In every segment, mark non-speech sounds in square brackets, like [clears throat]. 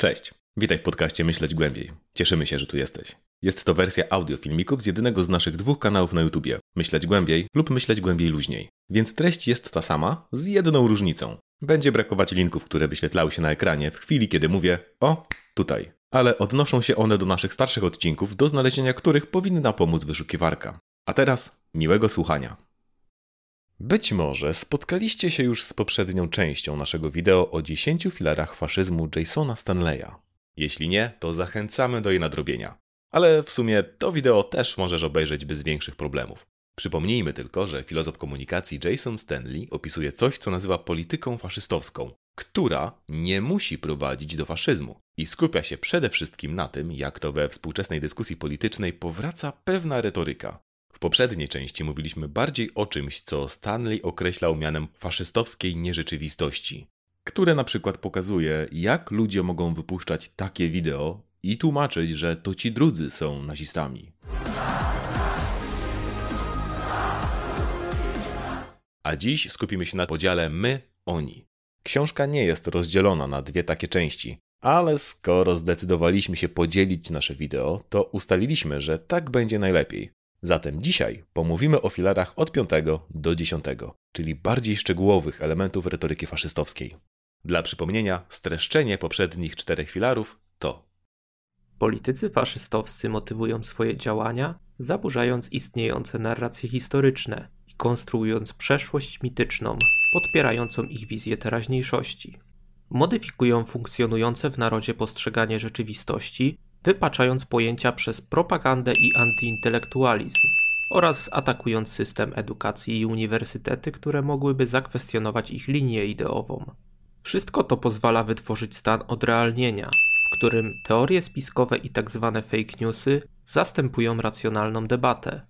Cześć, witaj w podcaście Myśleć Głębiej. Cieszymy się, że tu jesteś. Jest to wersja audio filmików z jednego z naszych dwóch kanałów na YouTubie Myśleć Głębiej lub Myśleć Głębiej Luźniej. Więc treść jest ta sama, z jedną różnicą. Będzie brakować linków, które wyświetlały się na ekranie w chwili, kiedy mówię o tutaj. Ale odnoszą się one do naszych starszych odcinków, do znalezienia których powinna pomóc wyszukiwarka. A teraz miłego słuchania. Być może spotkaliście się już z poprzednią częścią naszego wideo o 10 filarach faszyzmu Jasona Stanleya. Jeśli nie, to zachęcamy do jej nadrobienia. Ale w sumie to wideo też możesz obejrzeć bez większych problemów. Przypomnijmy tylko, że filozof komunikacji Jason Stanley opisuje coś, co nazywa polityką faszystowską, która nie musi prowadzić do faszyzmu i skupia się przede wszystkim na tym, jak to we współczesnej dyskusji politycznej powraca pewna retoryka. W poprzedniej części mówiliśmy bardziej o czymś, co Stanley określał mianem faszystowskiej nierzeczywistości, które na przykład pokazuje, jak ludzie mogą wypuszczać takie wideo i tłumaczyć, że to ci drudzy są nazistami. A dziś skupimy się na podziale my-oni. Książka nie jest rozdzielona na dwie takie części, ale skoro zdecydowaliśmy się podzielić nasze wideo, to ustaliliśmy, że tak będzie najlepiej. Zatem dzisiaj pomówimy o filarach od 5 do 10, czyli bardziej szczegółowych elementów retoryki faszystowskiej. Dla przypomnienia, streszczenie poprzednich czterech filarów to Politycy faszystowscy motywują swoje działania, zaburzając istniejące narracje historyczne i konstruując przeszłość mityczną, podpierającą ich wizję teraźniejszości. Modyfikują funkcjonujące w narodzie postrzeganie rzeczywistości, wypaczając pojęcia przez propagandę i antyintelektualizm oraz atakując system edukacji i uniwersytety, które mogłyby zakwestionować ich linię ideową. Wszystko to pozwala wytworzyć stan odrealnienia, w którym teorie spiskowe i tzw. Tak fake newsy zastępują racjonalną debatę.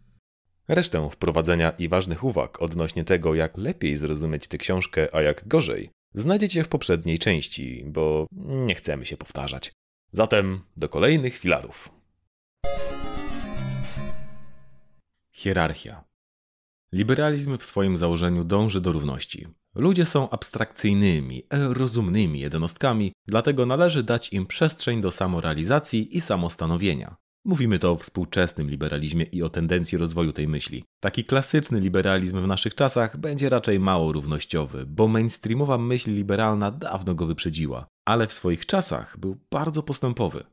Resztę wprowadzenia i ważnych uwag odnośnie tego, jak lepiej zrozumieć tę książkę, a jak gorzej, znajdziecie w poprzedniej części, bo nie chcemy się powtarzać. Zatem do kolejnych filarów. Hierarchia. Liberalizm w swoim założeniu dąży do równości. Ludzie są abstrakcyjnymi, rozumnymi jednostkami, dlatego należy dać im przestrzeń do samorealizacji i samostanowienia. Mówimy to o współczesnym liberalizmie i o tendencji rozwoju tej myśli. Taki klasyczny liberalizm w naszych czasach będzie raczej mało równościowy, bo mainstreamowa myśl liberalna dawno go wyprzedziła, ale w swoich czasach był bardzo postępowy.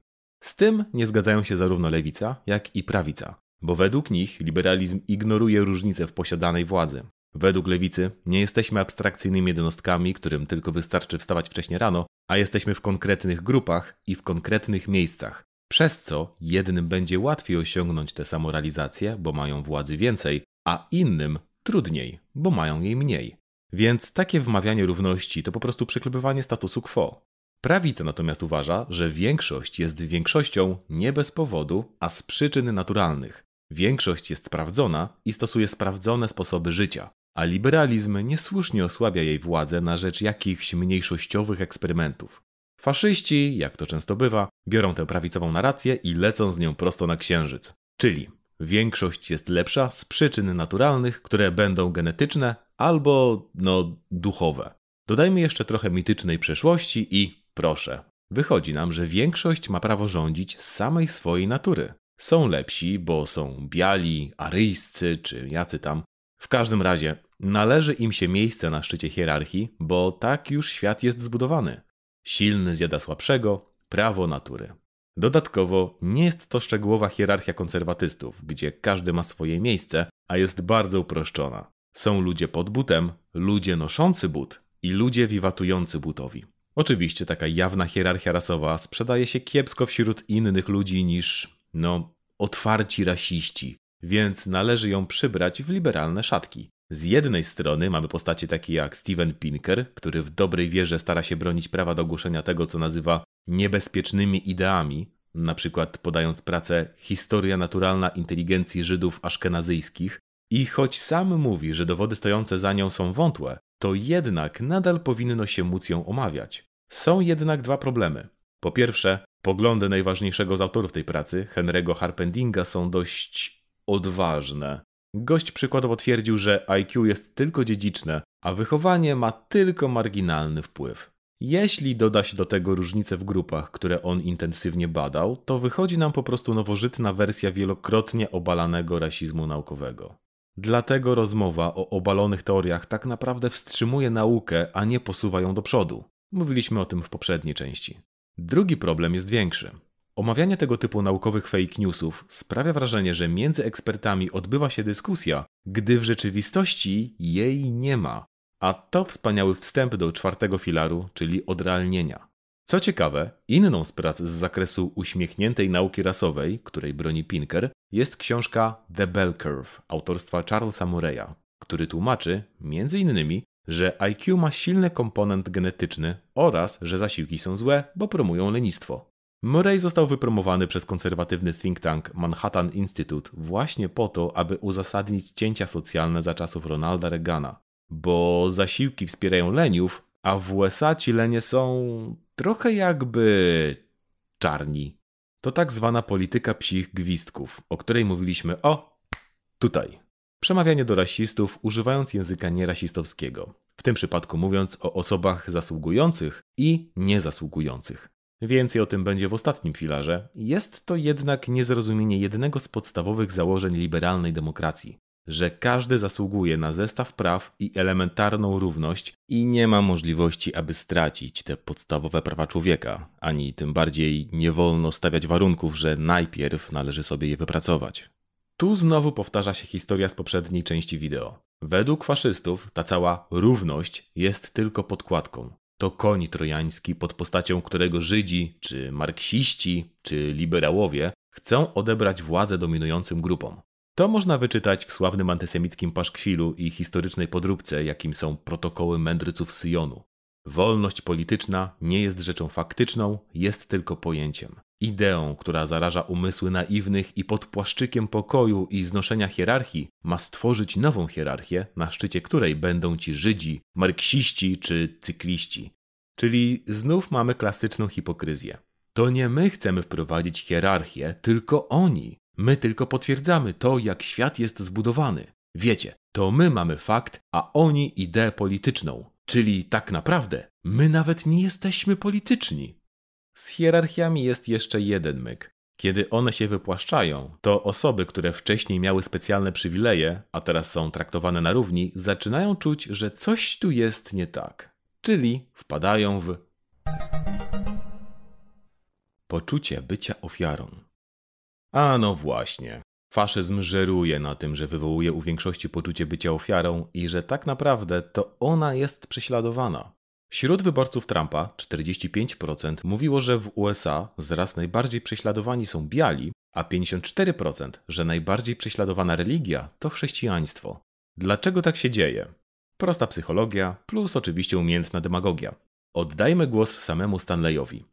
Z tym nie zgadzają się zarówno lewica, jak i prawica, bo według nich liberalizm ignoruje różnice w posiadanej władzy. Według lewicy nie jesteśmy abstrakcyjnymi jednostkami, którym tylko wystarczy wstawać wcześnie rano, a jesteśmy w konkretnych grupach i w konkretnych miejscach, przez co jednym będzie łatwiej osiągnąć tę samorealizację, bo mają władzy więcej, a innym trudniej, bo mają jej mniej. Więc takie wmawianie równości to po prostu przyklepywanie statusu quo. Prawica natomiast uważa, że większość jest większością nie bez powodu, a z przyczyn naturalnych. Większość jest sprawdzona i stosuje sprawdzone sposoby życia, a liberalizm niesłusznie osłabia jej władzę na rzecz jakichś mniejszościowych eksperymentów. Faszyści, jak to często bywa, biorą tę prawicową narrację i lecą z nią prosto na księżyc. Czyli większość jest lepsza z przyczyn naturalnych, które będą genetyczne albo, no, duchowe. Dodajmy jeszcze trochę mitycznej przeszłości i proszę. Wychodzi nam, że większość ma prawo rządzić z samej swojej natury. Są lepsi, bo są biali, aryjscy czy jacy tam. W każdym razie należy im się miejsce na szczycie hierarchii, bo tak już świat jest zbudowany. Silny zjada słabszego, prawo natury. Dodatkowo nie jest to szczegółowa hierarchia konserwatystów, gdzie każdy ma swoje miejsce, a jest bardzo uproszczona. Są ludzie pod butem, ludzie noszący but i ludzie wiwatujący butowi. Oczywiście taka jawna hierarchia rasowa sprzedaje się kiepsko wśród innych ludzi niż, no, otwarci rasiści, więc należy ją przybrać w liberalne szatki. Z jednej strony mamy postacie takie jak Steven Pinker, który w dobrej wierze stara się bronić prawa do głoszenia tego, co nazywa niebezpiecznymi ideami, na przykład podając pracę Historia naturalna inteligencji Żydów aszkenazyjskich, i choć sam mówi, że dowody stojące za nią są wątłe, to jednak nadal powinno się móc ją omawiać. Są jednak dwa problemy. Po pierwsze, poglądy najważniejszego z autorów tej pracy, Henry'ego Harpendinga, są dość odważne. Gość przykładowo twierdził, że IQ jest tylko dziedziczne, a wychowanie ma tylko marginalny wpływ. Jeśli doda się do tego różnice w grupach, które on intensywnie badał, to wychodzi nam po prostu nowożytna wersja wielokrotnie obalanego rasizmu naukowego. Dlatego rozmowa o obalonych teoriach tak naprawdę wstrzymuje naukę, a nie posuwa ją do przodu. Mówiliśmy o tym w poprzedniej części. Drugi problem jest większy. Omawianie tego typu naukowych fake newsów sprawia wrażenie, że między ekspertami odbywa się dyskusja, gdy w rzeczywistości jej nie ma. A to wspaniały wstęp do czwartego filaru, czyli odrealnienia. Co ciekawe, inną z prac z zakresu uśmiechniętej nauki rasowej, której broni Pinker, jest książka The Bell Curve autorstwa Charlesa Murray'a, który tłumaczy, między innymi, że IQ ma silny komponent genetyczny oraz, że zasiłki są złe, bo promują lenistwo. Murray został wypromowany przez konserwatywny think tank Manhattan Institute właśnie po to, aby uzasadnić cięcia socjalne za czasów Ronalda Reagana, bo zasiłki wspierają leniów, a w USA ci lenie są trochę jakby czarni. To tak zwana polityka psich gwizdków, o której mówiliśmy o tutaj. Przemawianie do rasistów używając języka nierasistowskiego, w tym przypadku mówiąc o osobach zasługujących i niezasługujących. Więcej o tym będzie w ostatnim filarze. Jest to jednak niezrozumienie jednego z podstawowych założeń liberalnej demokracji, że każdy zasługuje na zestaw praw i elementarną równość i nie ma możliwości, aby stracić te podstawowe prawa człowieka, ani tym bardziej nie wolno stawiać warunków, że najpierw należy sobie je wypracować. Tu znowu powtarza się historia z poprzedniej części wideo. Według faszystów ta cała równość jest tylko podkładką. To koń trojański, pod postacią którego Żydzi, czy marksiści, czy liberałowie chcą odebrać władzę dominującym grupom. To można wyczytać w sławnym antysemickim paszkwilu i historycznej podróbce, jakim są protokoły mędrców Syjonu. Wolność polityczna nie jest rzeczą faktyczną, jest tylko pojęciem. Ideą, która zaraża umysły naiwnych i pod płaszczykiem pokoju i znoszenia hierarchii ma stworzyć nową hierarchię, na szczycie której będą ci Żydzi, marksiści czy cykliści. Czyli znów mamy klasyczną hipokryzję. To nie my chcemy wprowadzić hierarchię, tylko oni. My tylko potwierdzamy to, jak świat jest zbudowany. Wiecie, to my mamy fakt, a oni ideę polityczną. Czyli tak naprawdę my nawet nie jesteśmy polityczni. Z hierarchiami jest jeszcze jeden myk. Kiedy one się wypłaszczają, to osoby, które wcześniej miały specjalne przywileje, a teraz są traktowane na równi, zaczynają czuć, że coś tu jest nie tak. Czyli wpadają w poczucie bycia ofiarą. A no właśnie. Faszyzm żeruje na tym, że wywołuje u większości poczucie bycia ofiarą i że tak naprawdę to ona jest prześladowana. Wśród wyborców Trumpa 45% mówiło, że w USA z raz najbardziej prześladowani są biali, a 54%, że najbardziej prześladowana religia to chrześcijaństwo. Dlaczego tak się dzieje? Prosta psychologia, plus oczywiście umiejętna demagogia. Oddajmy głos samemu Stanleyowi.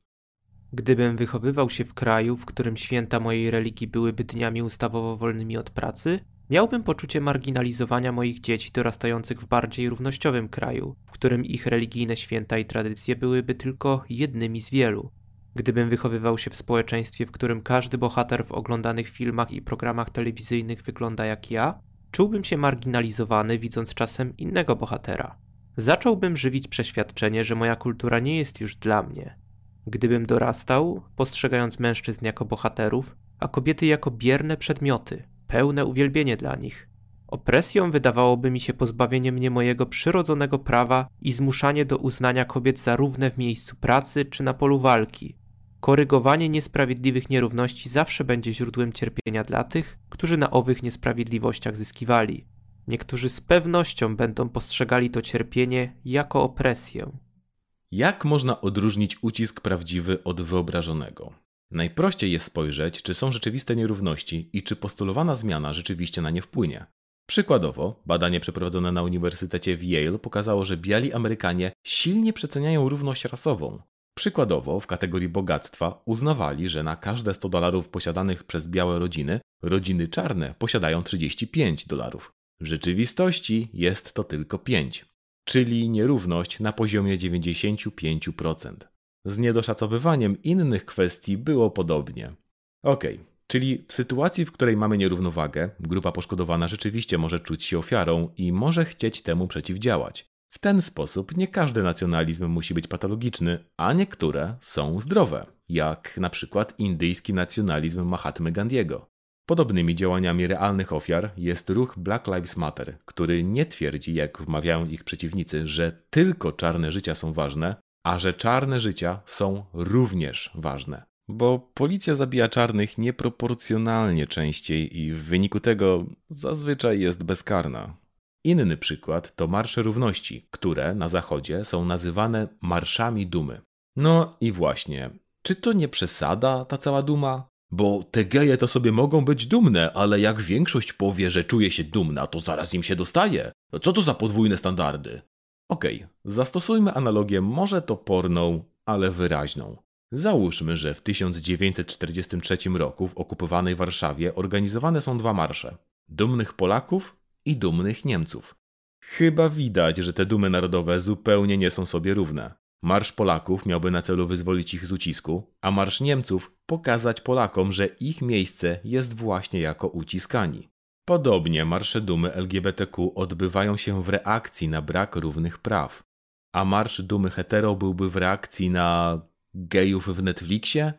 Gdybym wychowywał się w kraju, w którym święta mojej religii byłyby dniami ustawowo wolnymi od pracy, miałbym poczucie marginalizowania moich dzieci dorastających w bardziej równościowym kraju, w którym ich religijne święta i tradycje byłyby tylko jednymi z wielu. Gdybym wychowywał się w społeczeństwie, w którym każdy bohater w oglądanych filmach i programach telewizyjnych wygląda jak ja, czułbym się marginalizowany, widząc czasem innego bohatera. Zacząłbym żywić przeświadczenie, że moja kultura nie jest już dla mnie, Gdybym dorastał, postrzegając mężczyzn jako bohaterów, a kobiety jako bierne przedmioty, pełne uwielbienie dla nich. Opresją wydawałoby mi się pozbawienie mnie mojego przyrodzonego prawa i zmuszanie do uznania kobiet za równe w miejscu pracy czy na polu walki. Korygowanie niesprawiedliwych nierówności zawsze będzie źródłem cierpienia dla tych, którzy na owych niesprawiedliwościach zyskiwali. Niektórzy z pewnością będą postrzegali to cierpienie jako opresję. Jak można odróżnić ucisk prawdziwy od wyobrażonego? Najprościej jest spojrzeć, czy są rzeczywiste nierówności i czy postulowana zmiana rzeczywiście na nie wpłynie. Przykładowo, badanie przeprowadzone na Uniwersytecie w Yale pokazało, że biali Amerykanie silnie przeceniają równość rasową. Przykładowo, w kategorii bogactwa uznawali, że na każde 100 dolarów posiadanych przez białe rodziny, rodziny czarne posiadają 35 dolarów. W rzeczywistości jest to tylko 5 czyli nierówność na poziomie 95%. Z niedoszacowywaniem innych kwestii było podobnie. Ok, czyli w sytuacji, w której mamy nierównowagę, grupa poszkodowana rzeczywiście może czuć się ofiarą i może chcieć temu przeciwdziałać. W ten sposób nie każdy nacjonalizm musi być patologiczny, a niektóre są zdrowe, jak na przykład indyjski nacjonalizm Mahatmy Gandiego. Podobnymi działaniami realnych ofiar jest ruch Black Lives Matter, który nie twierdzi, jak wmawiają ich przeciwnicy, że tylko czarne życia są ważne, a że czarne życia są również ważne. Bo policja zabija czarnych nieproporcjonalnie częściej i w wyniku tego zazwyczaj jest bezkarna. Inny przykład to Marsze Równości, które na Zachodzie są nazywane Marszami Dumy. No i właśnie, czy to nie przesada ta cała duma? Bo te geje to sobie mogą być dumne, ale jak większość powie, że czuje się dumna, to zaraz im się dostaje. No co to za podwójne standardy? Okej, okay, zastosujmy analogię może toporną, ale wyraźną. Załóżmy, że w 1943 roku w okupowanej Warszawie organizowane są dwa marsze: dumnych Polaków i dumnych Niemców. Chyba widać, że te dumy narodowe zupełnie nie są sobie równe. Marsz Polaków miałby na celu wyzwolić ich z ucisku, a Marsz Niemców pokazać Polakom, że ich miejsce jest właśnie jako uciskani. Podobnie marsze dumy LGBTQ odbywają się w reakcji na brak równych praw. A marsz dumy hetero byłby w reakcji na gejów w Netflixie?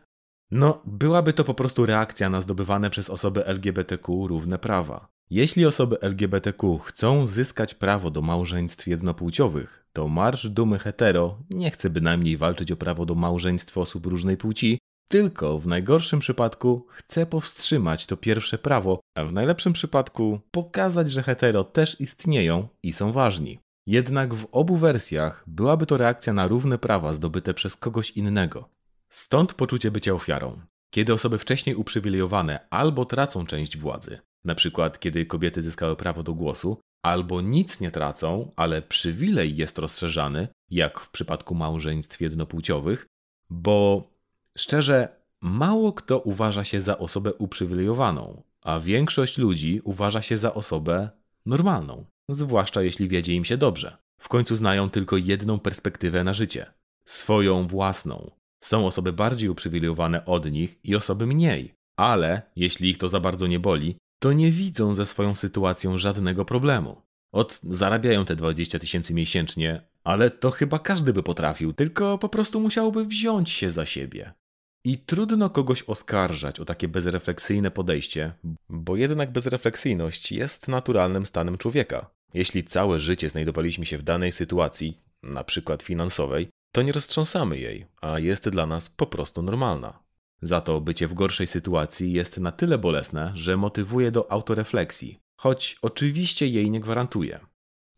No, byłaby to po prostu reakcja na zdobywane przez osoby LGBTQ równe prawa. Jeśli osoby LGBTQ chcą zyskać prawo do małżeństw jednopłciowych, to Marsz Dumy Hetero nie chce bynajmniej walczyć o prawo do małżeństw osób różnej płci, tylko w najgorszym przypadku chce powstrzymać to pierwsze prawo, a w najlepszym przypadku pokazać, że hetero też istnieją i są ważni. Jednak w obu wersjach byłaby to reakcja na równe prawa zdobyte przez kogoś innego. Stąd poczucie bycia ofiarą. Kiedy osoby wcześniej uprzywilejowane albo tracą część władzy, na przykład kiedy kobiety zyskały prawo do głosu, albo nic nie tracą, ale przywilej jest rozszerzany, jak w przypadku małżeństw jednopłciowych, bo szczerze, mało kto uważa się za osobę uprzywilejowaną, a większość ludzi uważa się za osobę normalną, zwłaszcza jeśli wiedzie im się dobrze. W końcu znają tylko jedną perspektywę na życie swoją własną. Są osoby bardziej uprzywilejowane od nich i osoby mniej, ale jeśli ich to za bardzo nie boli, to nie widzą ze swoją sytuacją żadnego problemu. Od zarabiają te 20 tysięcy miesięcznie, ale to chyba każdy by potrafił, tylko po prostu musiałby wziąć się za siebie. I trudno kogoś oskarżać o takie bezrefleksyjne podejście, bo jednak bezrefleksyjność jest naturalnym stanem człowieka. Jeśli całe życie znajdowaliśmy się w danej sytuacji, na przykład finansowej, to nie roztrząsamy jej, a jest dla nas po prostu normalna. Za to bycie w gorszej sytuacji jest na tyle bolesne, że motywuje do autorefleksji, choć oczywiście jej nie gwarantuje.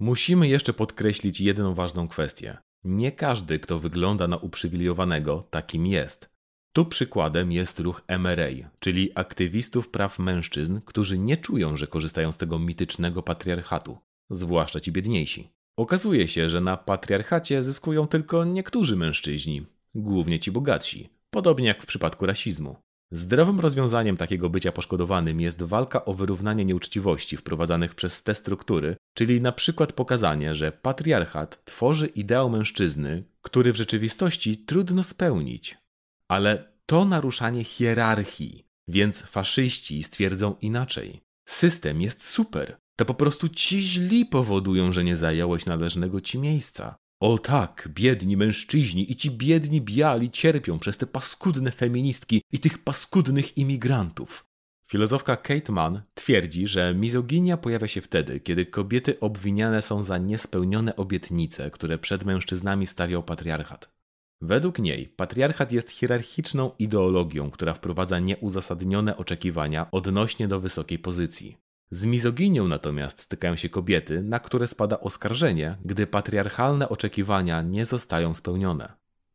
Musimy jeszcze podkreślić jedną ważną kwestię. Nie każdy, kto wygląda na uprzywilejowanego, takim jest. Tu przykładem jest ruch MRA, czyli aktywistów praw mężczyzn, którzy nie czują, że korzystają z tego mitycznego patriarchatu, zwłaszcza ci biedniejsi. Okazuje się, że na patriarchacie zyskują tylko niektórzy mężczyźni, głównie ci bogatsi, podobnie jak w przypadku rasizmu. Zdrowym rozwiązaniem takiego bycia poszkodowanym jest walka o wyrównanie nieuczciwości wprowadzanych przez te struktury, czyli na przykład pokazanie, że patriarchat tworzy ideał mężczyzny, który w rzeczywistości trudno spełnić. Ale to naruszanie hierarchii, więc faszyści stwierdzą inaczej. System jest super. To po prostu ci źli powodują, że nie zająłeś należnego ci miejsca. O tak, biedni mężczyźni i ci biedni biali cierpią przez te paskudne feministki i tych paskudnych imigrantów. Filozofka Kate Mann twierdzi, że mizoginia pojawia się wtedy, kiedy kobiety obwiniane są za niespełnione obietnice, które przed mężczyznami stawiał patriarchat. Według niej patriarchat jest hierarchiczną ideologią, która wprowadza nieuzasadnione oczekiwania odnośnie do wysokiej pozycji. Z mizoginią natomiast stykają się kobiety, na które spada oskarżenie, gdy patriarchalne oczekiwania nie zostają spełnione.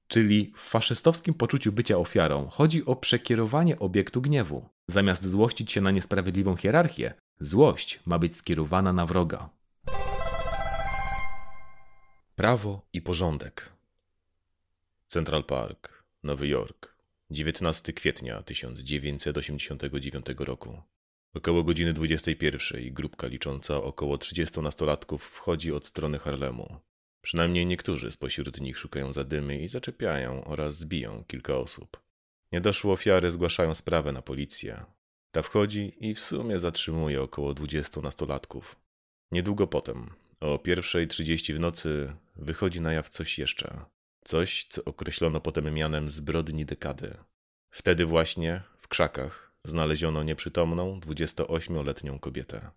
Czyli w faszystowskim poczuciu bycia ofiarą chodzi o przekierowanie obiektu gniewu. Zamiast złościć się na niesprawiedliwą hierarchię, złość ma być skierowana na wroga. Prawo i porządek. Central Park, Nowy Jork, 19 kwietnia 1989 roku. Około godziny 21 grupka licząca około 30 nastolatków wchodzi od strony Harlemu. Przynajmniej niektórzy spośród nich szukają zadymy i zaczepiają oraz zbiją kilka osób. Niedoszłe ofiary zgłaszają sprawę na policję. Ta wchodzi i w sumie zatrzymuje około 20 nastolatków. Niedługo potem O 1.30 w nocy wychodzi na jaw coś jeszcze. Coś, co określono potem mianem zbrodni dekady. Wtedy właśnie, w krzakach, znaleziono nieprzytomną 28-letnią kobietę.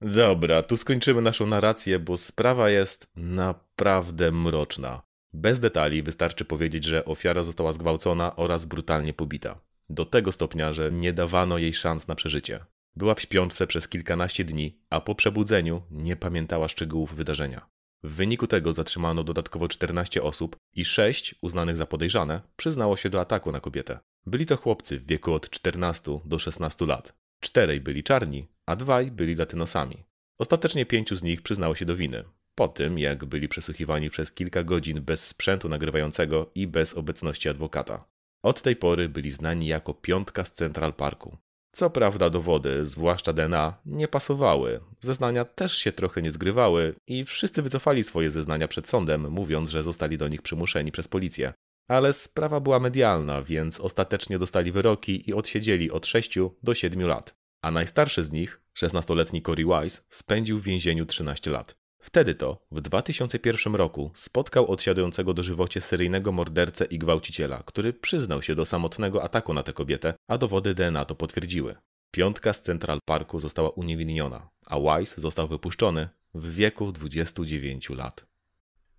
Dobra, tu skończymy naszą narrację, bo sprawa jest naprawdę mroczna. Bez detali wystarczy powiedzieć, że ofiara została zgwałcona oraz brutalnie pobita. Do tego stopnia, że nie dawano jej szans na przeżycie. Była w śpiączce przez kilkanaście dni, a po przebudzeniu nie pamiętała szczegółów wydarzenia. W wyniku tego zatrzymano dodatkowo 14 osób i 6 uznanych za podejrzane przyznało się do ataku na kobietę. Byli to chłopcy w wieku od 14 do 16 lat. Czterej byli czarni, a dwaj byli latynosami. Ostatecznie pięciu z nich przyznało się do winy. Po tym, jak byli przesłuchiwani przez kilka godzin bez sprzętu nagrywającego i bez obecności adwokata. Od tej pory byli znani jako piątka z Central Parku. Co prawda dowody, zwłaszcza DNA, nie pasowały, zeznania też się trochę nie zgrywały i wszyscy wycofali swoje zeznania przed sądem, mówiąc, że zostali do nich przymuszeni przez policję. Ale sprawa była medialna, więc ostatecznie dostali wyroki i odsiedzieli od 6 do 7 lat. A najstarszy z nich, 16-letni Cory Wise, spędził w więzieniu 13 lat. Wtedy to, w 2001 roku, spotkał odsiadującego dożywocie seryjnego mordercę i gwałciciela, który przyznał się do samotnego ataku na tę kobietę, a dowody DNA to potwierdziły. Piątka z Central Parku została uniewinniona, a Wise został wypuszczony w wieku 29 lat.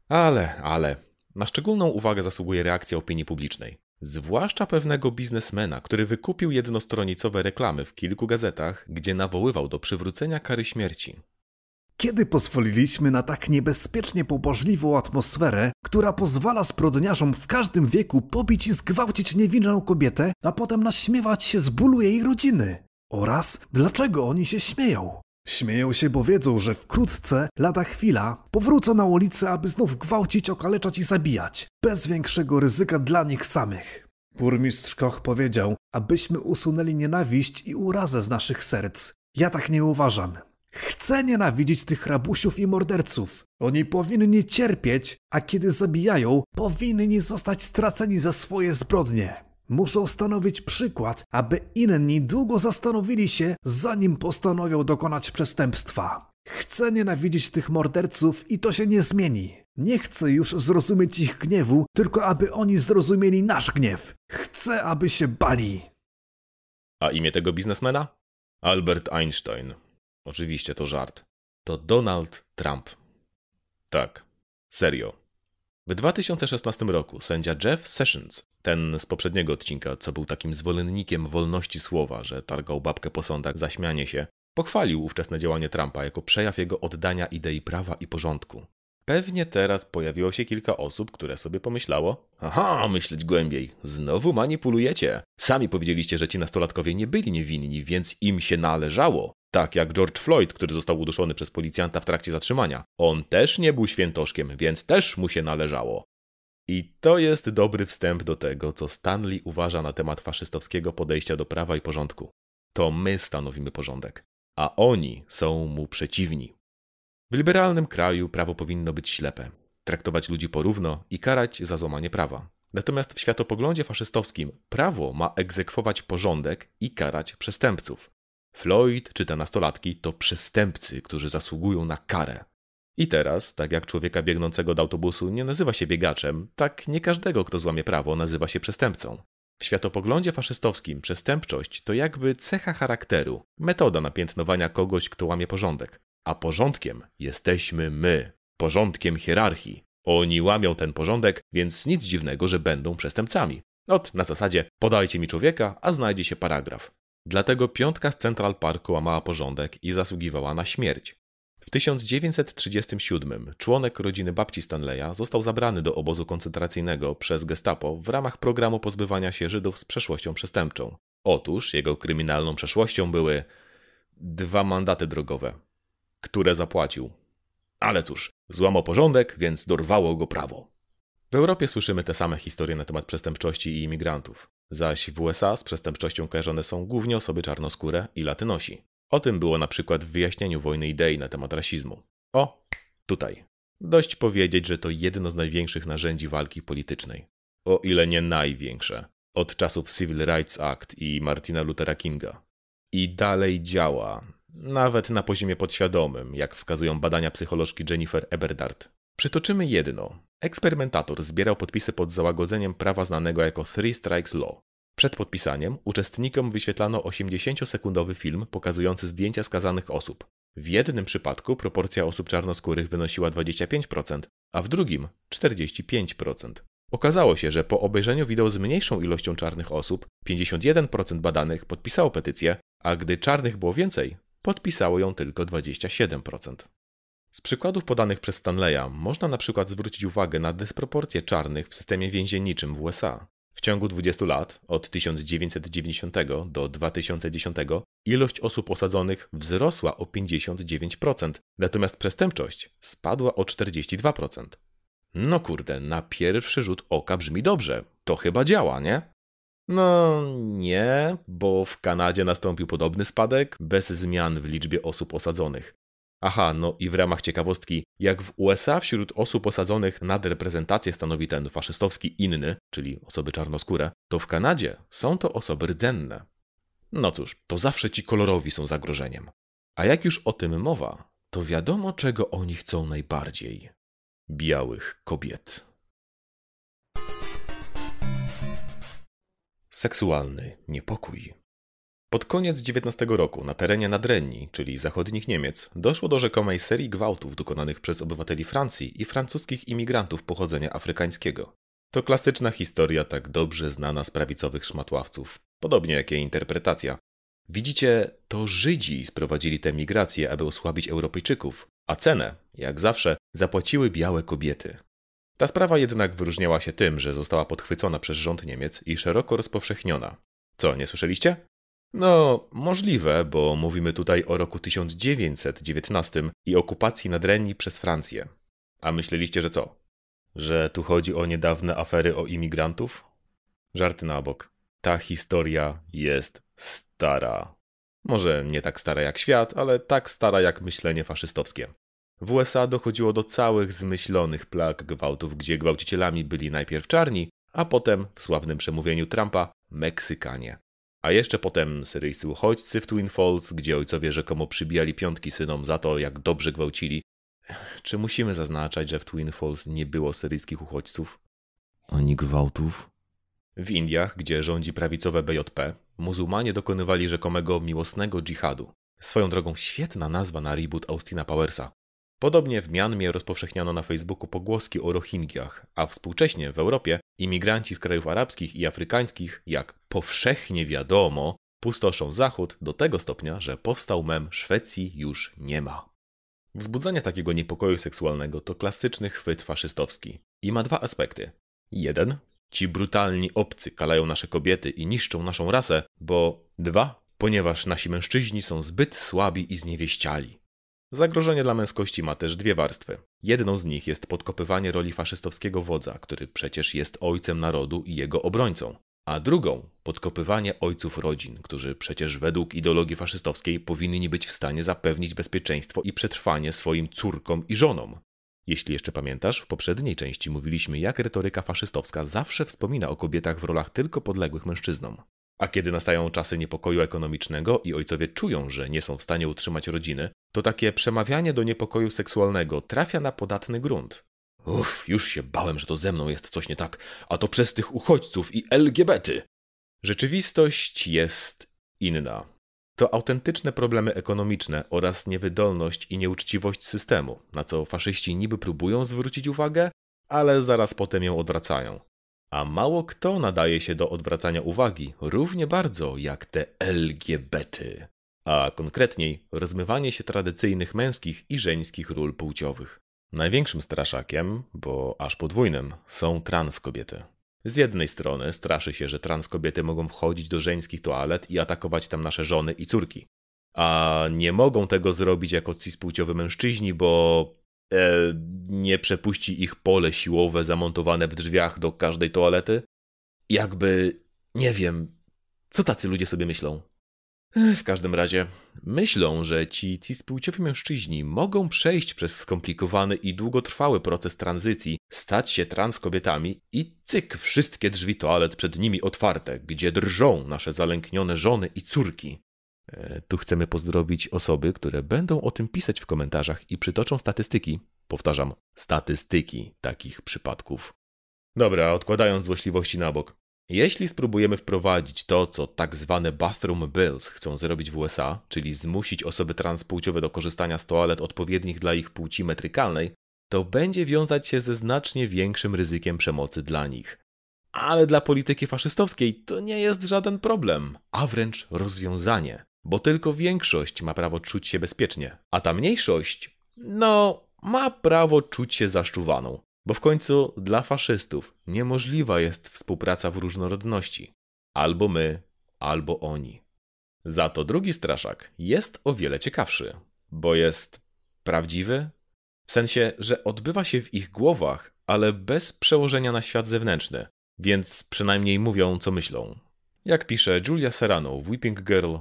Ale, ale, na szczególną uwagę zasługuje reakcja opinii publicznej. Zwłaszcza pewnego biznesmena, który wykupił jednostronicowe reklamy w kilku gazetach, gdzie nawoływał do przywrócenia kary śmierci. Kiedy pozwoliliśmy na tak niebezpiecznie pobożliwą atmosferę, która pozwala zbrodniarzom w każdym wieku pobić i zgwałcić niewinną kobietę, a potem naśmiewać się z bólu jej rodziny? Oraz dlaczego oni się śmieją? Śmieją się, bo wiedzą, że wkrótce, lada chwila, powrócą na ulicę, aby znów gwałcić, okaleczać i zabijać, bez większego ryzyka dla nich samych. Burmistrz Koch powiedział, abyśmy usunęli nienawiść i urazę z naszych serc. Ja tak nie uważam. Chcę nienawidzić tych rabusiów i morderców. Oni powinni cierpieć, a kiedy zabijają, powinni zostać straceni za swoje zbrodnie. Muszą stanowić przykład, aby inni długo zastanowili się, zanim postanowią dokonać przestępstwa. Chcę nienawidzić tych morderców i to się nie zmieni. Nie chcę już zrozumieć ich gniewu, tylko aby oni zrozumieli nasz gniew. Chcę, aby się bali. A imię tego biznesmena? Albert Einstein. Oczywiście to żart. To Donald Trump. Tak, serio. W 2016 roku sędzia Jeff Sessions, ten z poprzedniego odcinka, co był takim zwolennikiem wolności słowa, że targał babkę po sądach za śmianie się, pochwalił ówczesne działanie Trumpa jako przejaw jego oddania idei prawa i porządku. Pewnie teraz pojawiło się kilka osób, które sobie pomyślało: Aha, myśleć głębiej, znowu manipulujecie. Sami powiedzieliście, że ci nastolatkowie nie byli niewinni, więc im się należało. Tak jak George Floyd, który został uduszony przez policjanta w trakcie zatrzymania. On też nie był świętoszkiem, więc też mu się należało. I to jest dobry wstęp do tego, co Stanley uważa na temat faszystowskiego podejścia do prawa i porządku. To my stanowimy porządek, a oni są mu przeciwni. W liberalnym kraju prawo powinno być ślepe, traktować ludzi porówno i karać za złamanie prawa. Natomiast w światopoglądzie faszystowskim prawo ma egzekwować porządek i karać przestępców. Floyd czy te nastolatki to przestępcy, którzy zasługują na karę. I teraz, tak jak człowieka biegnącego do autobusu nie nazywa się biegaczem, tak nie każdego, kto złamie prawo, nazywa się przestępcą. W światopoglądzie faszystowskim przestępczość to jakby cecha charakteru, metoda napiętnowania kogoś, kto łamie porządek. A porządkiem jesteśmy my, porządkiem hierarchii. Oni łamią ten porządek, więc nic dziwnego, że będą przestępcami. Ot, na zasadzie podajcie mi człowieka, a znajdzie się paragraf. Dlatego piątka z Central Parku łamała porządek i zasługiwała na śmierć. W 1937 członek rodziny babci Stanleya został zabrany do obozu koncentracyjnego przez gestapo w ramach programu pozbywania się Żydów z przeszłością przestępczą. Otóż jego kryminalną przeszłością były dwa mandaty drogowe, które zapłacił. Ale cóż, złamał porządek, więc dorwało go prawo. W Europie słyszymy te same historie na temat przestępczości i imigrantów. Zaś w USA z przestępczością kojarzone są głównie osoby czarnoskóre i latynosi. O tym było na przykład w wyjaśnieniu wojny idei na temat rasizmu. O, tutaj. Dość powiedzieć, że to jedno z największych narzędzi walki politycznej. O ile nie największe. Od czasów Civil Rights Act i Martina Luthera Kinga. I dalej działa. Nawet na poziomie podświadomym, jak wskazują badania psycholożki Jennifer Eberdart. Przytoczymy jedno. Eksperymentator zbierał podpisy pod załagodzeniem prawa znanego jako Three Strikes Law. Przed podpisaniem uczestnikom wyświetlano 80-sekundowy film pokazujący zdjęcia skazanych osób. W jednym przypadku proporcja osób czarnoskórych wynosiła 25%, a w drugim 45%. Okazało się, że po obejrzeniu wideo z mniejszą ilością czarnych osób, 51% badanych podpisało petycję, a gdy czarnych było więcej, podpisało ją tylko 27%. Z przykładów podanych przez Stanleya można na przykład zwrócić uwagę na dysproporcje czarnych w systemie więzienniczym w USA. W ciągu 20 lat, od 1990 do 2010, ilość osób osadzonych wzrosła o 59%, natomiast przestępczość spadła o 42%. No kurde, na pierwszy rzut oka brzmi dobrze. To chyba działa, nie? No nie, bo w Kanadzie nastąpił podobny spadek bez zmian w liczbie osób osadzonych. Aha, no i w ramach ciekawostki, jak w USA wśród osób osadzonych nadreprezentację stanowi ten faszystowski inny, czyli osoby czarnoskóre, to w Kanadzie są to osoby rdzenne. No cóż, to zawsze ci kolorowi są zagrożeniem. A jak już o tym mowa, to wiadomo czego oni chcą najbardziej. Białych kobiet. Seksualny niepokój. Pod koniec XIX roku na terenie Nadrenii, czyli zachodnich Niemiec, doszło do rzekomej serii gwałtów dokonanych przez obywateli Francji i francuskich imigrantów pochodzenia afrykańskiego. To klasyczna historia tak dobrze znana z prawicowych szmatławców, podobnie jak jej interpretacja. Widzicie, to Żydzi sprowadzili tę migrację, aby osłabić Europejczyków, a cenę, jak zawsze, zapłaciły białe kobiety. Ta sprawa jednak wyróżniała się tym, że została podchwycona przez rząd Niemiec i szeroko rozpowszechniona. Co, nie słyszeliście? No, możliwe, bo mówimy tutaj o roku 1919 i okupacji Nadrenii przez Francję. A myśleliście, że co? Że tu chodzi o niedawne afery o imigrantów? Żarty na bok. Ta historia jest stara. Może nie tak stara jak świat, ale tak stara jak myślenie faszystowskie. W USA dochodziło do całych zmyślonych plag gwałtów, gdzie gwałcicielami byli najpierw czarni, a potem, w sławnym przemówieniu Trumpa, Meksykanie. A jeszcze potem syryjscy uchodźcy w Twin Falls, gdzie ojcowie rzekomo przybijali piątki synom za to, jak dobrze gwałcili. Czy musimy zaznaczać, że w Twin Falls nie było syryjskich uchodźców? Ani gwałtów? W Indiach, gdzie rządzi prawicowe BJP, muzułmanie dokonywali rzekomego miłosnego dżihadu. Swoją drogą świetna nazwa na reboot Austina Powersa. Podobnie w Mianmie rozpowszechniano na Facebooku pogłoski o Rohingyach, a współcześnie w Europie imigranci z krajów arabskich i afrykańskich, jak powszechnie wiadomo, pustoszą Zachód do tego stopnia, że powstał mem Szwecji już nie ma. Wzbudzanie takiego niepokoju seksualnego to klasyczny chwyt faszystowski i ma dwa aspekty. Jeden, ci brutalni obcy kalają nasze kobiety i niszczą naszą rasę, bo dwa, ponieważ nasi mężczyźni są zbyt słabi i zniewieściali. Zagrożenie dla męskości ma też dwie warstwy. Jedną z nich jest podkopywanie roli faszystowskiego wodza, który przecież jest ojcem narodu i jego obrońcą, a drugą podkopywanie ojców rodzin, którzy przecież według ideologii faszystowskiej powinni być w stanie zapewnić bezpieczeństwo i przetrwanie swoim córkom i żonom. Jeśli jeszcze pamiętasz, w poprzedniej części mówiliśmy, jak retoryka faszystowska zawsze wspomina o kobietach w rolach tylko podległych mężczyznom. A kiedy nastają czasy niepokoju ekonomicznego i ojcowie czują, że nie są w stanie utrzymać rodziny, to takie przemawianie do niepokoju seksualnego trafia na podatny grunt. Uff, już się bałem, że to ze mną jest coś nie tak, a to przez tych uchodźców i LGBT. Rzeczywistość jest inna. To autentyczne problemy ekonomiczne oraz niewydolność i nieuczciwość systemu, na co faszyści niby próbują zwrócić uwagę, ale zaraz potem ją odwracają. A mało kto nadaje się do odwracania uwagi równie bardzo jak te LGBT, a konkretniej rozmywanie się tradycyjnych męskich i żeńskich ról płciowych. Największym straszakiem, bo aż podwójnym, są trans kobiety. Z jednej strony straszy się, że trans kobiety mogą wchodzić do żeńskich toalet i atakować tam nasze żony i córki. A nie mogą tego zrobić jako cispłciowi mężczyźni, bo nie przepuści ich pole siłowe zamontowane w drzwiach do każdej toalety? Jakby, nie wiem, co tacy ludzie sobie myślą? W każdym razie, myślą, że ci cispłciowi mężczyźni mogą przejść przez skomplikowany i długotrwały proces tranzycji, stać się trans kobietami i cyk, wszystkie drzwi toalet przed nimi otwarte, gdzie drżą nasze zalęknione żony i córki. E, tu chcemy pozdrowić osoby, które będą o tym pisać w komentarzach i przytoczą statystyki. Powtarzam, statystyki takich przypadków. Dobra, odkładając złośliwości na bok. Jeśli spróbujemy wprowadzić to, co tak zwane bathroom bills chcą zrobić w USA, czyli zmusić osoby transpłciowe do korzystania z toalet odpowiednich dla ich płci metrykalnej, to będzie wiązać się ze znacznie większym ryzykiem przemocy dla nich. Ale dla polityki faszystowskiej to nie jest żaden problem, a wręcz rozwiązanie, bo tylko większość ma prawo czuć się bezpiecznie, a ta mniejszość, no, ma prawo czuć się zaszczuwaną. Bo w końcu dla faszystów niemożliwa jest współpraca w różnorodności. Albo my, albo oni. Za to drugi straszak jest o wiele ciekawszy, bo jest prawdziwy, w sensie, że odbywa się w ich głowach, ale bez przełożenia na świat zewnętrzny, więc przynajmniej mówią, co myślą. Jak pisze Julia Serrano w Weeping Girl,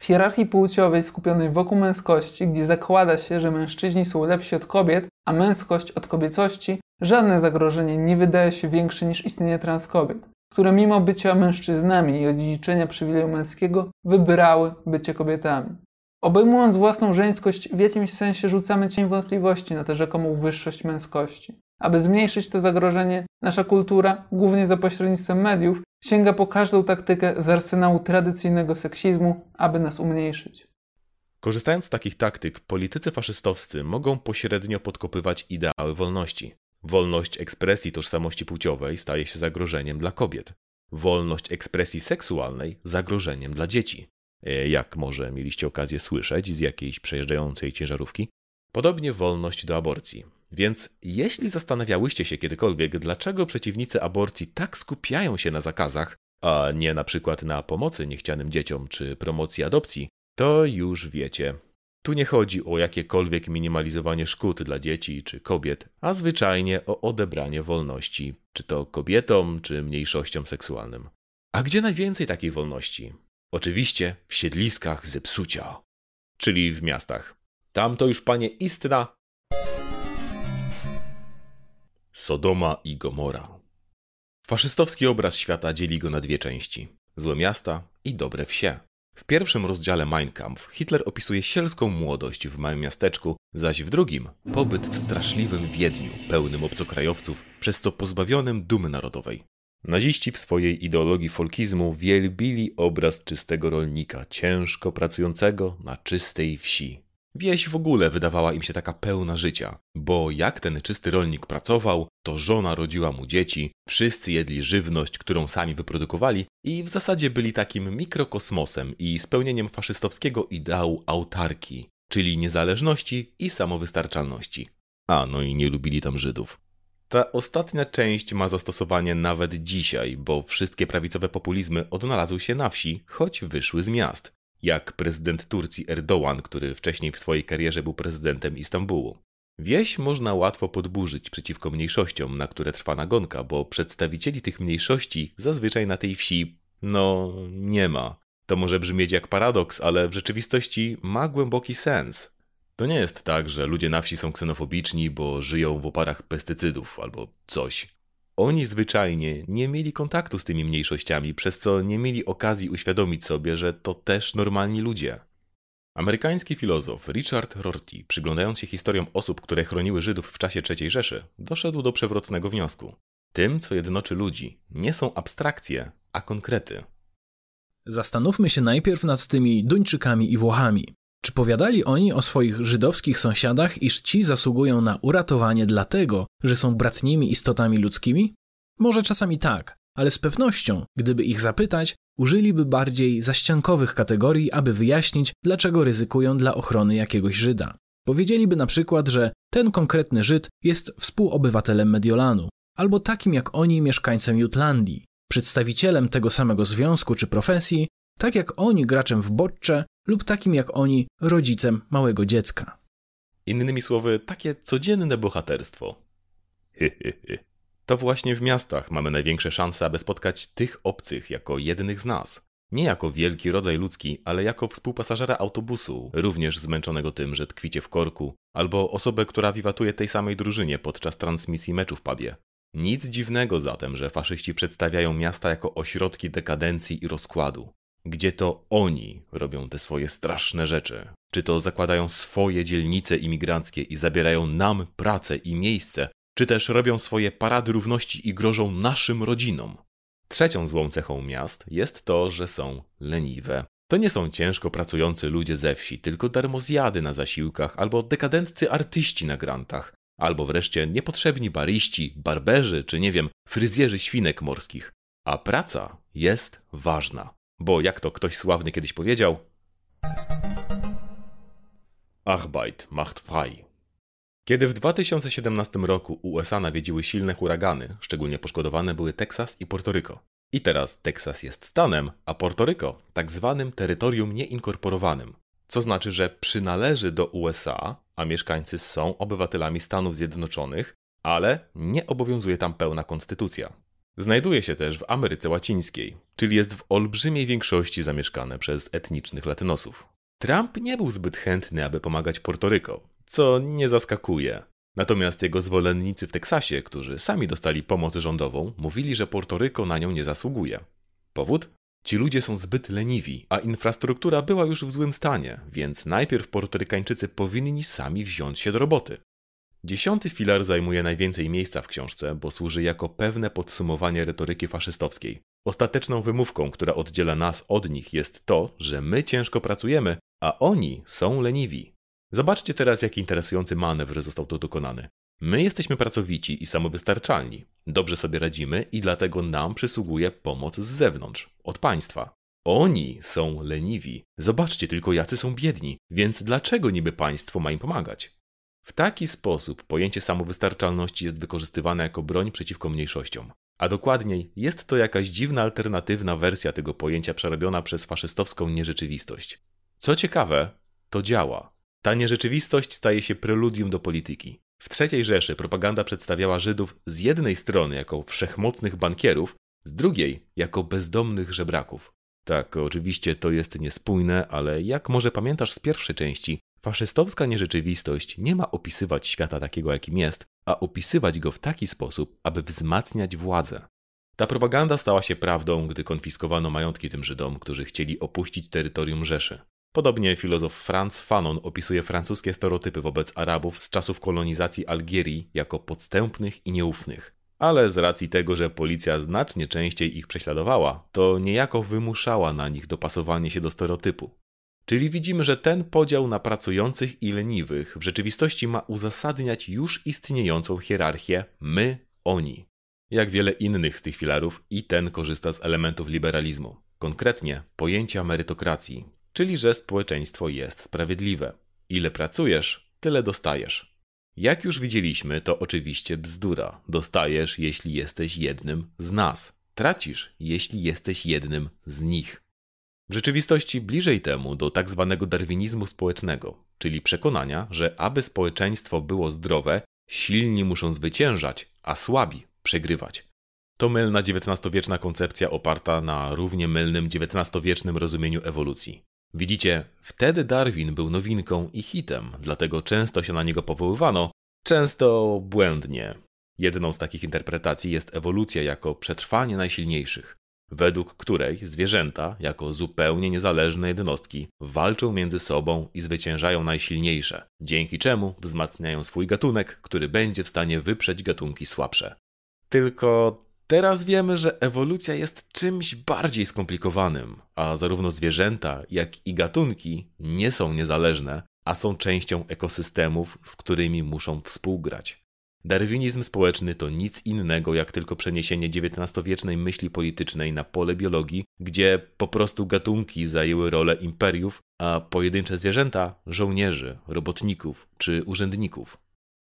w hierarchii płciowej skupionej wokół męskości, gdzie zakłada się, że mężczyźni są lepsi od kobiet, a męskość od kobiecości, żadne zagrożenie nie wydaje się większe niż istnienie transkobiet, które mimo bycia mężczyznami i odziedziczenia przywileju męskiego wybrały bycie kobietami. Obejmując własną żeńskość, w jakimś sensie rzucamy cień wątpliwości na tę rzekomą wyższość męskości. Aby zmniejszyć to zagrożenie, nasza kultura, głównie za pośrednictwem mediów, sięga po każdą taktykę z arsenału tradycyjnego seksizmu, aby nas umniejszyć. Korzystając z takich taktyk, politycy faszystowscy mogą pośrednio podkopywać ideały wolności. Wolność ekspresji tożsamości płciowej staje się zagrożeniem dla kobiet. Wolność ekspresji seksualnej zagrożeniem dla dzieci. E, jak może mieliście okazję słyszeć z jakiejś przejeżdżającej ciężarówki. Podobnie wolność do aborcji. Więc jeśli zastanawiałyście się kiedykolwiek, dlaczego przeciwnicy aborcji tak skupiają się na zakazach, a nie na przykład na pomocy niechcianym dzieciom czy promocji adopcji, to już wiecie. Tu nie chodzi o jakiekolwiek minimalizowanie szkód dla dzieci czy kobiet, a zwyczajnie o odebranie wolności, czy to kobietom, czy mniejszościom seksualnym. A gdzie najwięcej takiej wolności? Oczywiście w siedliskach zepsucia, czyli w miastach. Tam to już panie istna Sodoma i Gomora. Faszystowski obraz świata dzieli go na dwie części: złe miasta i dobre wsie. W pierwszym rozdziale Mein Kampf Hitler opisuje sielską młodość w małym miasteczku, zaś w drugim pobyt w straszliwym Wiedniu, pełnym obcokrajowców, przez co pozbawionym dumy narodowej. Naziści w swojej ideologii folkizmu wielbili obraz czystego rolnika, ciężko pracującego na czystej wsi. Wieś w ogóle wydawała im się taka pełna życia, bo jak ten czysty rolnik pracował, to żona rodziła mu dzieci, wszyscy jedli żywność, którą sami wyprodukowali i w zasadzie byli takim mikrokosmosem i spełnieniem faszystowskiego ideału autarki, czyli niezależności i samowystarczalności. A, no i nie lubili tam Żydów. Ta ostatnia część ma zastosowanie nawet dzisiaj, bo wszystkie prawicowe populizmy odnalazły się na wsi, choć wyszły z miast jak prezydent Turcji Erdoğan, który wcześniej w swojej karierze był prezydentem Istambułu. Wieś można łatwo podburzyć przeciwko mniejszościom, na które trwa nagonka, bo przedstawicieli tych mniejszości zazwyczaj na tej wsi, no, nie ma. To może brzmieć jak paradoks, ale w rzeczywistości ma głęboki sens. To nie jest tak, że ludzie na wsi są ksenofobiczni, bo żyją w oparach pestycydów albo coś. Oni zwyczajnie nie mieli kontaktu z tymi mniejszościami, przez co nie mieli okazji uświadomić sobie, że to też normalni ludzie. Amerykański filozof Richard Rorty, przyglądając się historiom osób, które chroniły Żydów w czasie III Rzeszy, doszedł do przewrotnego wniosku. Tym, co jednoczy ludzi, nie są abstrakcje, a konkrety. Zastanówmy się najpierw nad tymi Duńczykami i Włochami. Czy powiadali oni o swoich żydowskich sąsiadach, iż ci zasługują na uratowanie dlatego, że są bratnimi istotami ludzkimi? Może czasami tak, ale z pewnością, gdyby ich zapytać, użyliby bardziej zaściankowych kategorii, aby wyjaśnić, dlaczego ryzykują dla ochrony jakiegoś Żyda. Powiedzieliby na przykład, że ten konkretny Żyd jest współobywatelem Mediolanu, albo takim jak oni mieszkańcem Jutlandii, przedstawicielem tego samego związku czy profesji, tak jak oni graczem w boccze lub takim jak oni rodzicem małego dziecka. Innymi słowy, takie codzienne bohaterstwo. To właśnie w miastach mamy największe szanse, aby spotkać tych obcych jako jednych z nas. Nie jako wielki rodzaj ludzki, ale jako współpasażera autobusu, również zmęczonego tym, że tkwicie w korku, albo osobę, która wiwatuje tej samej drużynie podczas transmisji meczu w pubie. Nic dziwnego zatem, że faszyści przedstawiają miasta jako ośrodki dekadencji i rozkładu. Gdzie to oni robią te swoje straszne rzeczy. Czy to zakładają swoje dzielnice imigranckie i zabierają nam pracę i miejsce, czy też robią swoje parady równości i grożą naszym rodzinom. Trzecią złą cechą miast jest to, że są leniwe. To nie są ciężko pracujący ludzie ze wsi, tylko darmozjady na zasiłkach albo dekadenccy artyści na grantach, albo wreszcie niepotrzebni baryści, barberzy czy nie wiem, fryzjerzy świnek morskich. A praca jest ważna, bo jak to ktoś sławny kiedyś powiedział, Arbeit macht frei. Kiedy w 2017 roku USA nawiedziły silne huragany, szczególnie poszkodowane były Teksas i Portoryko. I teraz Teksas jest stanem, a Portoryko tak zwanym terytorium nieinkorporowanym, co znaczy, że przynależy do USA, a mieszkańcy są obywatelami Stanów Zjednoczonych, ale nie obowiązuje tam pełna konstytucja. Znajduje się też w Ameryce Łacińskiej, czyli jest w olbrzymiej większości zamieszkane przez etnicznych latynosów. Trump nie był zbyt chętny, aby pomagać Portoryko, co nie zaskakuje. Natomiast jego zwolennicy w Teksasie, którzy sami dostali pomoc rządową, mówili, że Portoryko na nią nie zasługuje. Powód? Ci ludzie są zbyt leniwi, a infrastruktura była już w złym stanie, więc najpierw Portorykańczycy powinni sami wziąć się do roboty. Dziesiąty filar zajmuje najwięcej miejsca w książce, bo służy jako pewne podsumowanie retoryki faszystowskiej. Ostateczną wymówką, która oddziela nas od nich, jest to, że my ciężko pracujemy, a oni są leniwi. Zobaczcie teraz, jaki interesujący manewr został tu dokonany. My jesteśmy pracowici i samowystarczalni. Dobrze sobie radzimy i dlatego nam przysługuje pomoc z zewnątrz, od państwa. Oni są leniwi. Zobaczcie tylko, jacy są biedni, więc dlaczego niby państwo ma im pomagać? W taki sposób pojęcie samowystarczalności jest wykorzystywane jako broń przeciwko mniejszościom. A dokładniej, jest to jakaś dziwna alternatywna wersja tego pojęcia przerobiona przez faszystowską nierzeczywistość. Co ciekawe, to działa. Ta nierzeczywistość staje się preludium do polityki. W III Rzeszy propaganda przedstawiała Żydów z jednej strony jako wszechmocnych bankierów, z drugiej jako bezdomnych żebraków. Tak, oczywiście to jest niespójne, ale jak może pamiętasz z pierwszej części, faszystowska nierzeczywistość nie ma opisywać świata takiego, jakim jest, a opisywać go w taki sposób, aby wzmacniać władzę. Ta propaganda stała się prawdą, gdy konfiskowano majątki tym Żydom, którzy chcieli opuścić terytorium Rzeszy. Podobnie filozof Franz Fanon opisuje francuskie stereotypy wobec Arabów z czasów kolonizacji Algierii jako podstępnych i nieufnych. Ale z racji tego, że policja znacznie częściej ich prześladowała, to niejako wymuszała na nich dopasowanie się do stereotypu. Czyli widzimy, że ten podział na pracujących i leniwych w rzeczywistości ma uzasadniać już istniejącą hierarchię my-oni. Jak wiele innych z tych filarów, i ten korzysta z elementów liberalizmu, konkretnie pojęcia merytokracji, czyli że społeczeństwo jest sprawiedliwe. Ile pracujesz, tyle dostajesz. Jak już widzieliśmy, to oczywiście bzdura. Dostajesz, jeśli jesteś jednym z nas. Tracisz, jeśli jesteś jednym z nich. W rzeczywistości bliżej temu do tak zwanego darwinizmu społecznego, czyli przekonania, że aby społeczeństwo było zdrowe, silni muszą zwyciężać, a słabi przegrywać. To mylna XIX-wieczna koncepcja oparta na równie mylnym XIX-wiecznym rozumieniu ewolucji. Widzicie, wtedy Darwin był nowinką i hitem, dlatego często się na niego powoływano, często błędnie. Jedną z takich interpretacji jest ewolucja jako przetrwanie najsilniejszych, według której zwierzęta, jako zupełnie niezależne jednostki, walczą między sobą i zwyciężają najsilniejsze, dzięki czemu wzmacniają swój gatunek, który będzie w stanie wyprzeć gatunki słabsze. Tylko Teraz wiemy, że ewolucja jest czymś bardziej skomplikowanym, a zarówno zwierzęta, jak i gatunki nie są niezależne, a są częścią ekosystemów, z którymi muszą współgrać. Darwinizm społeczny to nic innego jak tylko przeniesienie XIX-wiecznej myśli politycznej na pole biologii, gdzie po prostu gatunki zajęły rolę imperiów, a pojedyncze zwierzęta żołnierzy, robotników czy urzędników.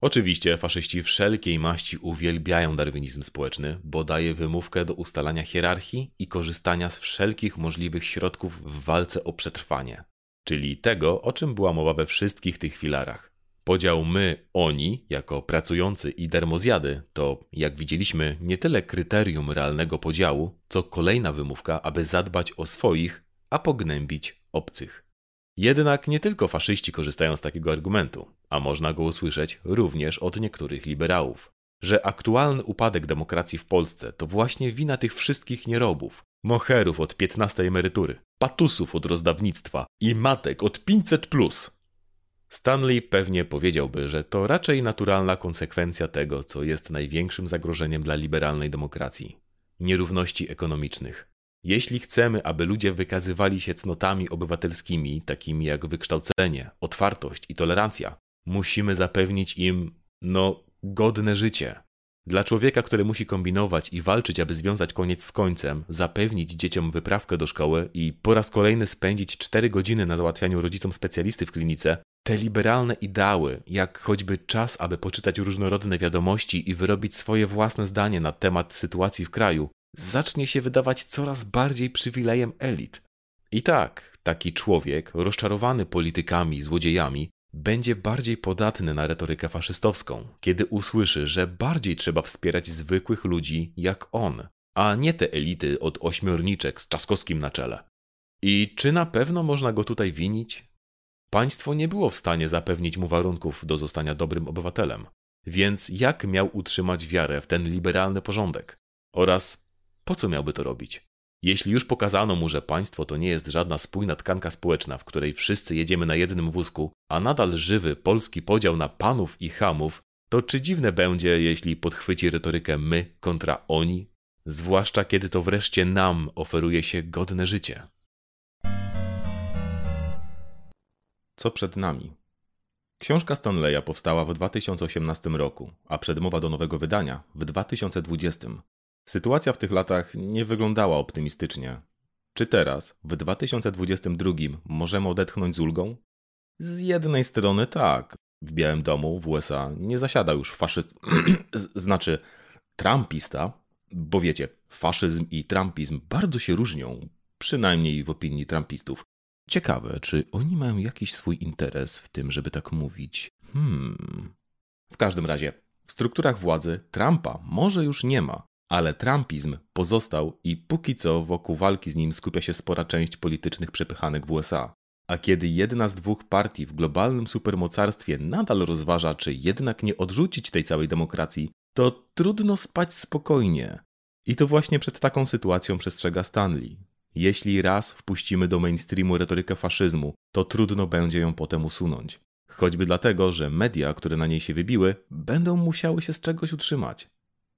Oczywiście faszyści wszelkiej maści uwielbiają darwinizm społeczny, bo daje wymówkę do ustalania hierarchii i korzystania z wszelkich możliwych środków w walce o przetrwanie, czyli tego, o czym była mowa we wszystkich tych filarach. Podział my, oni, jako pracujący i dermozjady, to, jak widzieliśmy, nie tyle kryterium realnego podziału, co kolejna wymówka, aby zadbać o swoich, a pognębić obcych. Jednak nie tylko faszyści korzystają z takiego argumentu, a można go usłyszeć również od niektórych liberałów, że aktualny upadek demokracji w Polsce to właśnie wina tych wszystkich nierobów, moherów od 15 emerytury, patusów od rozdawnictwa i matek od 500 plus. Stanley pewnie powiedziałby, że to raczej naturalna konsekwencja tego, co jest największym zagrożeniem dla liberalnej demokracji nierówności ekonomicznych. Jeśli chcemy, aby ludzie wykazywali się cnotami obywatelskimi, takimi jak wykształcenie, otwartość i tolerancja, musimy zapewnić im, no, godne życie. Dla człowieka, który musi kombinować i walczyć, aby związać koniec z końcem, zapewnić dzieciom wyprawkę do szkoły i po raz kolejny spędzić 4 godziny na załatwianiu rodzicom specjalisty w klinice, te liberalne ideały, jak choćby czas, aby poczytać różnorodne wiadomości i wyrobić swoje własne zdanie na temat sytuacji w kraju, zacznie się wydawać coraz bardziej przywilejem elit. I tak, taki człowiek, rozczarowany politykami i złodziejami, będzie bardziej podatny na retorykę faszystowską, kiedy usłyszy, że bardziej trzeba wspierać zwykłych ludzi jak on, a nie te elity od ośmiorniczek z Czaskowskim na czele. I czy na pewno można go tutaj winić? Państwo nie było w stanie zapewnić mu warunków do zostania dobrym obywatelem, więc jak miał utrzymać wiarę w ten liberalny porządek? Oraz po co miałby to robić? Jeśli już pokazano mu, że państwo to nie jest żadna spójna tkanka społeczna, w której wszyscy jedziemy na jednym wózku, a nadal żywy polski podział na panów i hamów, to czy dziwne będzie, jeśli podchwyci retorykę my kontra oni? Zwłaszcza kiedy to wreszcie nam oferuje się godne życie. Co przed nami? Książka Stanleya powstała w 2018 roku, a przedmowa do nowego wydania w 2020. Sytuacja w tych latach nie wyglądała optymistycznie. Czy teraz, w 2022, możemy odetchnąć z ulgą? Z jednej strony tak. W Białym Domu w USA nie zasiada już faszyst... [clears throat] znaczy trumpista, bo wiecie, faszyzm i trumpizm bardzo się różnią, przynajmniej w opinii trumpistów. Ciekawe, czy oni mają jakiś swój interes w tym, żeby tak mówić. Hmm. W każdym razie, w strukturach władzy Trumpa może już nie ma, ale trumpizm pozostał i póki co wokół walki z nim skupia się spora część politycznych przepychanek w USA. A kiedy jedna z dwóch partii w globalnym supermocarstwie nadal rozważa, czy jednak nie odrzucić tej całej demokracji, to trudno spać spokojnie. I to właśnie przed taką sytuacją przestrzega Stanley. Jeśli raz wpuścimy do mainstreamu retorykę faszyzmu, to trudno będzie ją potem usunąć. Choćby dlatego, że media, które na niej się wybiły, będą musiały się z czegoś utrzymać.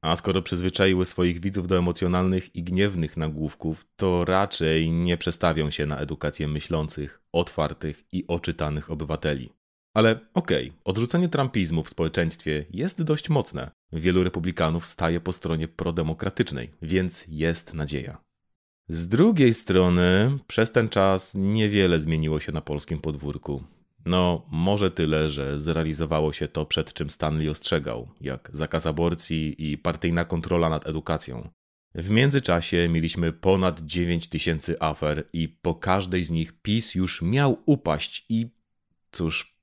A skoro przyzwyczaiły swoich widzów do emocjonalnych i gniewnych nagłówków, to raczej nie przestawią się na edukację myślących, otwartych i oczytanych obywateli. Ale okej, okay, odrzucenie trumpizmu w społeczeństwie jest dość mocne. Wielu republikanów staje po stronie prodemokratycznej, więc jest nadzieja. Z drugiej strony, przez ten czas niewiele zmieniło się na polskim podwórku. No, może tyle, że zrealizowało się to, przed czym Stanley ostrzegał, jak zakaz aborcji i partyjna kontrola nad edukacją. W międzyczasie mieliśmy ponad 9 tysięcy afer i po każdej z nich PiS już miał upaść i cóż,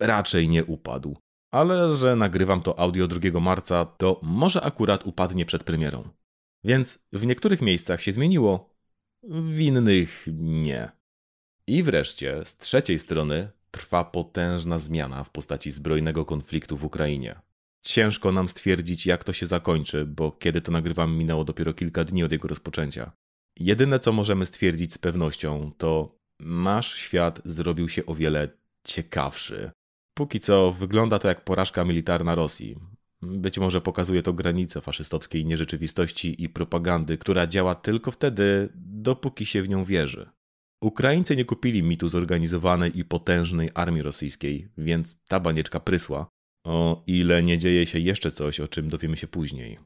raczej nie upadł. Ale że nagrywam to audio 2 marca, to może akurat upadnie przed premierą. Więc w niektórych miejscach się zmieniło, w innych nie. I wreszcie, z trzeciej strony, trwa potężna zmiana w postaci zbrojnego konfliktu w Ukrainie. Ciężko nam stwierdzić, jak to się zakończy, bo kiedy to nagrywam, minęło dopiero kilka dni od jego rozpoczęcia. Jedyne, co możemy stwierdzić z pewnością, to nasz świat zrobił się o wiele ciekawszy. Póki co wygląda to jak porażka militarna Rosji. Być może pokazuje to granicę faszystowskiej nierzeczywistości i propagandy, która działa tylko wtedy, dopóki się w nią wierzy. Ukraińcy nie kupili mitu zorganizowanej i potężnej armii rosyjskiej, więc ta banieczka prysła, o ile nie dzieje się jeszcze coś, o czym dowiemy się później.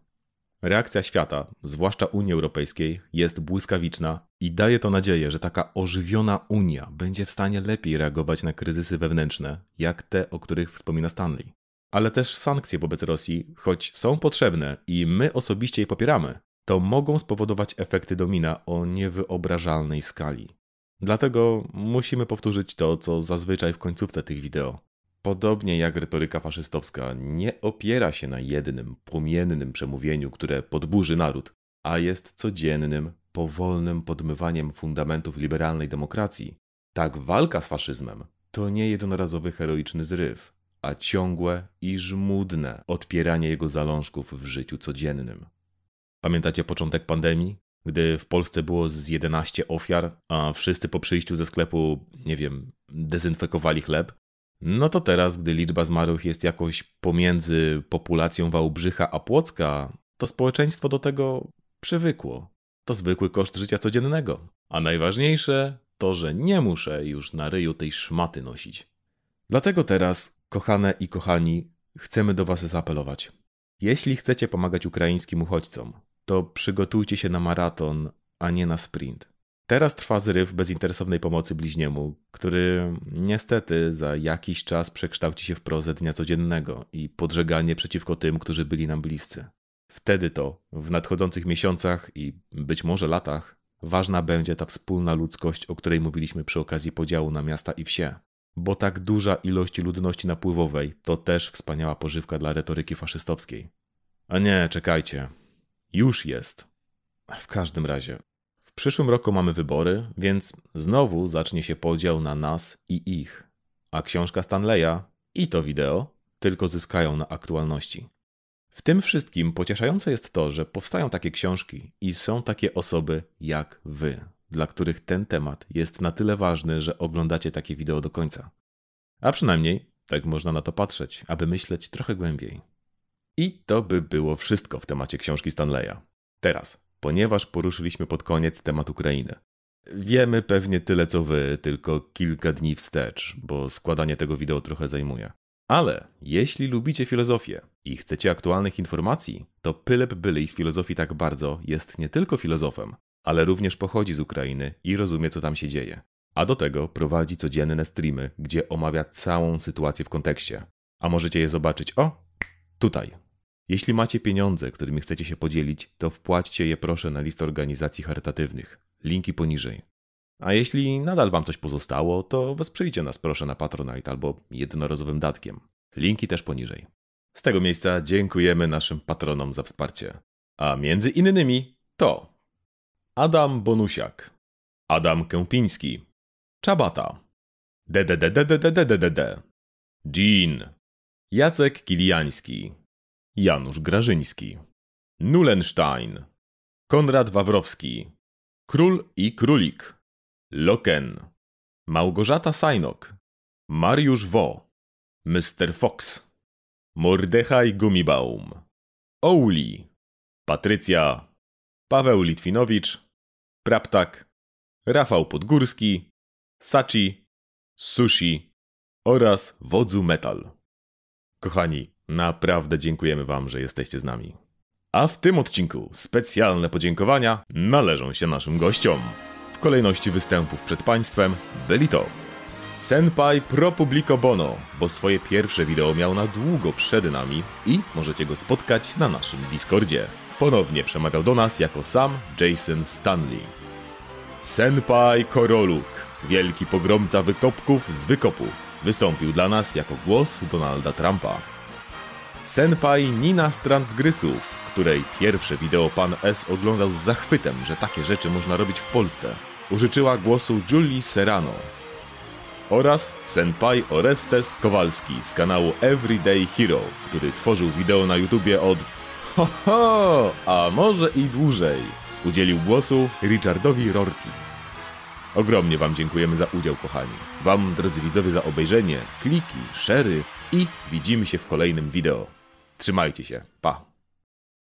Reakcja świata, zwłaszcza Unii Europejskiej, jest błyskawiczna i daje to nadzieję, że taka ożywiona Unia będzie w stanie lepiej reagować na kryzysy wewnętrzne, jak te, o których wspomina Stanley. Ale też sankcje wobec Rosji, choć są potrzebne i my osobiście je popieramy, to mogą spowodować efekty domina o niewyobrażalnej skali. Dlatego musimy powtórzyć to, co zazwyczaj w końcówce tych wideo. Podobnie jak retoryka faszystowska nie opiera się na jednym, płomiennym przemówieniu, które podburzy naród, a jest codziennym, powolnym podmywaniem fundamentów liberalnej demokracji, tak walka z faszyzmem to nie jednorazowy heroiczny zryw, a ciągłe i żmudne odpieranie jego zalążków w życiu codziennym. Pamiętacie początek pandemii? gdy w Polsce było z 11 ofiar, a wszyscy po przyjściu ze sklepu, nie wiem, dezynfekowali chleb, no to teraz, gdy liczba zmarłych jest jakoś pomiędzy populacją Wałbrzycha a Płocka, to społeczeństwo do tego przywykło. To zwykły koszt życia codziennego. A najważniejsze to, że nie muszę już na ryju tej szmaty nosić. Dlatego teraz, kochane i kochani, chcemy do Was zaapelować. Jeśli chcecie pomagać ukraińskim uchodźcom, to przygotujcie się na maraton, a nie na sprint. Teraz trwa zryw bezinteresownej pomocy bliźniemu, który niestety za jakiś czas przekształci się w prozę dnia codziennego i podżeganie przeciwko tym, którzy byli nam bliscy. Wtedy to, w nadchodzących miesiącach i być może latach, ważna będzie ta wspólna ludzkość, o której mówiliśmy przy okazji podziału na miasta i wsie. Bo tak duża ilość ludności napływowej to też wspaniała pożywka dla retoryki faszystowskiej. A nie, czekajcie. Już jest. W każdym razie, w przyszłym roku mamy wybory, więc znowu zacznie się podział na nas i ich. A książka Stanleya i to wideo tylko zyskają na aktualności. W tym wszystkim pocieszające jest to, że powstają takie książki i są takie osoby jak wy, dla których ten temat jest na tyle ważny, że oglądacie takie wideo do końca. A przynajmniej tak można na to patrzeć, aby myśleć trochę głębiej. I to by było wszystko w temacie książki Stanleya. Teraz, ponieważ poruszyliśmy pod koniec temat Ukrainy. Wiemy pewnie tyle co wy, tylko kilka dni wstecz, bo składanie tego wideo trochę zajmuje. Ale jeśli lubicie filozofię i chcecie aktualnych informacji, to Pylep Byli z filozofii tak bardzo jest nie tylko filozofem, ale również pochodzi z Ukrainy i rozumie, co tam się dzieje. A do tego prowadzi codzienne streamy, gdzie omawia całą sytuację w kontekście. A możecie je zobaczyć, o, tutaj. Jeśli macie pieniądze, którymi chcecie się podzielić, to wpłaćcie je proszę na list organizacji charytatywnych. Linki poniżej. A jeśli nadal wam coś pozostało, to wesprzyjcie nas proszę na Patronite albo jednorazowym datkiem. Linki też poniżej. Z tego miejsca dziękujemy naszym patronom za wsparcie. A między innymi to Adam Bonusiak, Adam Kępiński, Czabata, DDDDDDDDD, Jean, Jacek Kiliański, Janusz Grażyński, Nulenstein, Konrad Wawrowski, Król i Królik, Loken, Małgorzata Sajnok, Mariusz Wo, Mr. Fox, Mordechaj Gumibaum, Ouli, Patrycja, Paweł Litwinowicz, Praptak, Rafał Podgórski, Sachi, Sushi oraz Wodzu Metal. Kochani, naprawdę dziękujemy Wam, że jesteście z nami. A w tym odcinku specjalne podziękowania należą się naszym gościom. W kolejności występów przed Państwem byli to Senpai Pro Publico Bono, bo swoje pierwsze wideo miał na długo przed nami i możecie go spotkać na naszym Discordzie. Ponownie przemawiał do nas jako sam Jason Stanley. Senpai Koroluk, wielki pogromca wykopków z wykopu, wystąpił dla nas jako głos Donalda Trumpa. Senpai Nina z Transgrysów, której pierwsze wideo pan S oglądał z zachwytem, że takie rzeczy można robić w Polsce, użyczyła głosu Julie Serrano. Oraz Senpai Orestes Kowalski z kanału Everyday Hero, który tworzył wideo na YouTubie od ho ho, a może i dłużej. Udzielił głosu Richardowi Rorty. Ogromnie Wam dziękujemy za udział, kochani. Wam, drodzy widzowie, za obejrzenie, kliki, szery i widzimy się w kolejnym wideo. Trzymajcie się. Pa!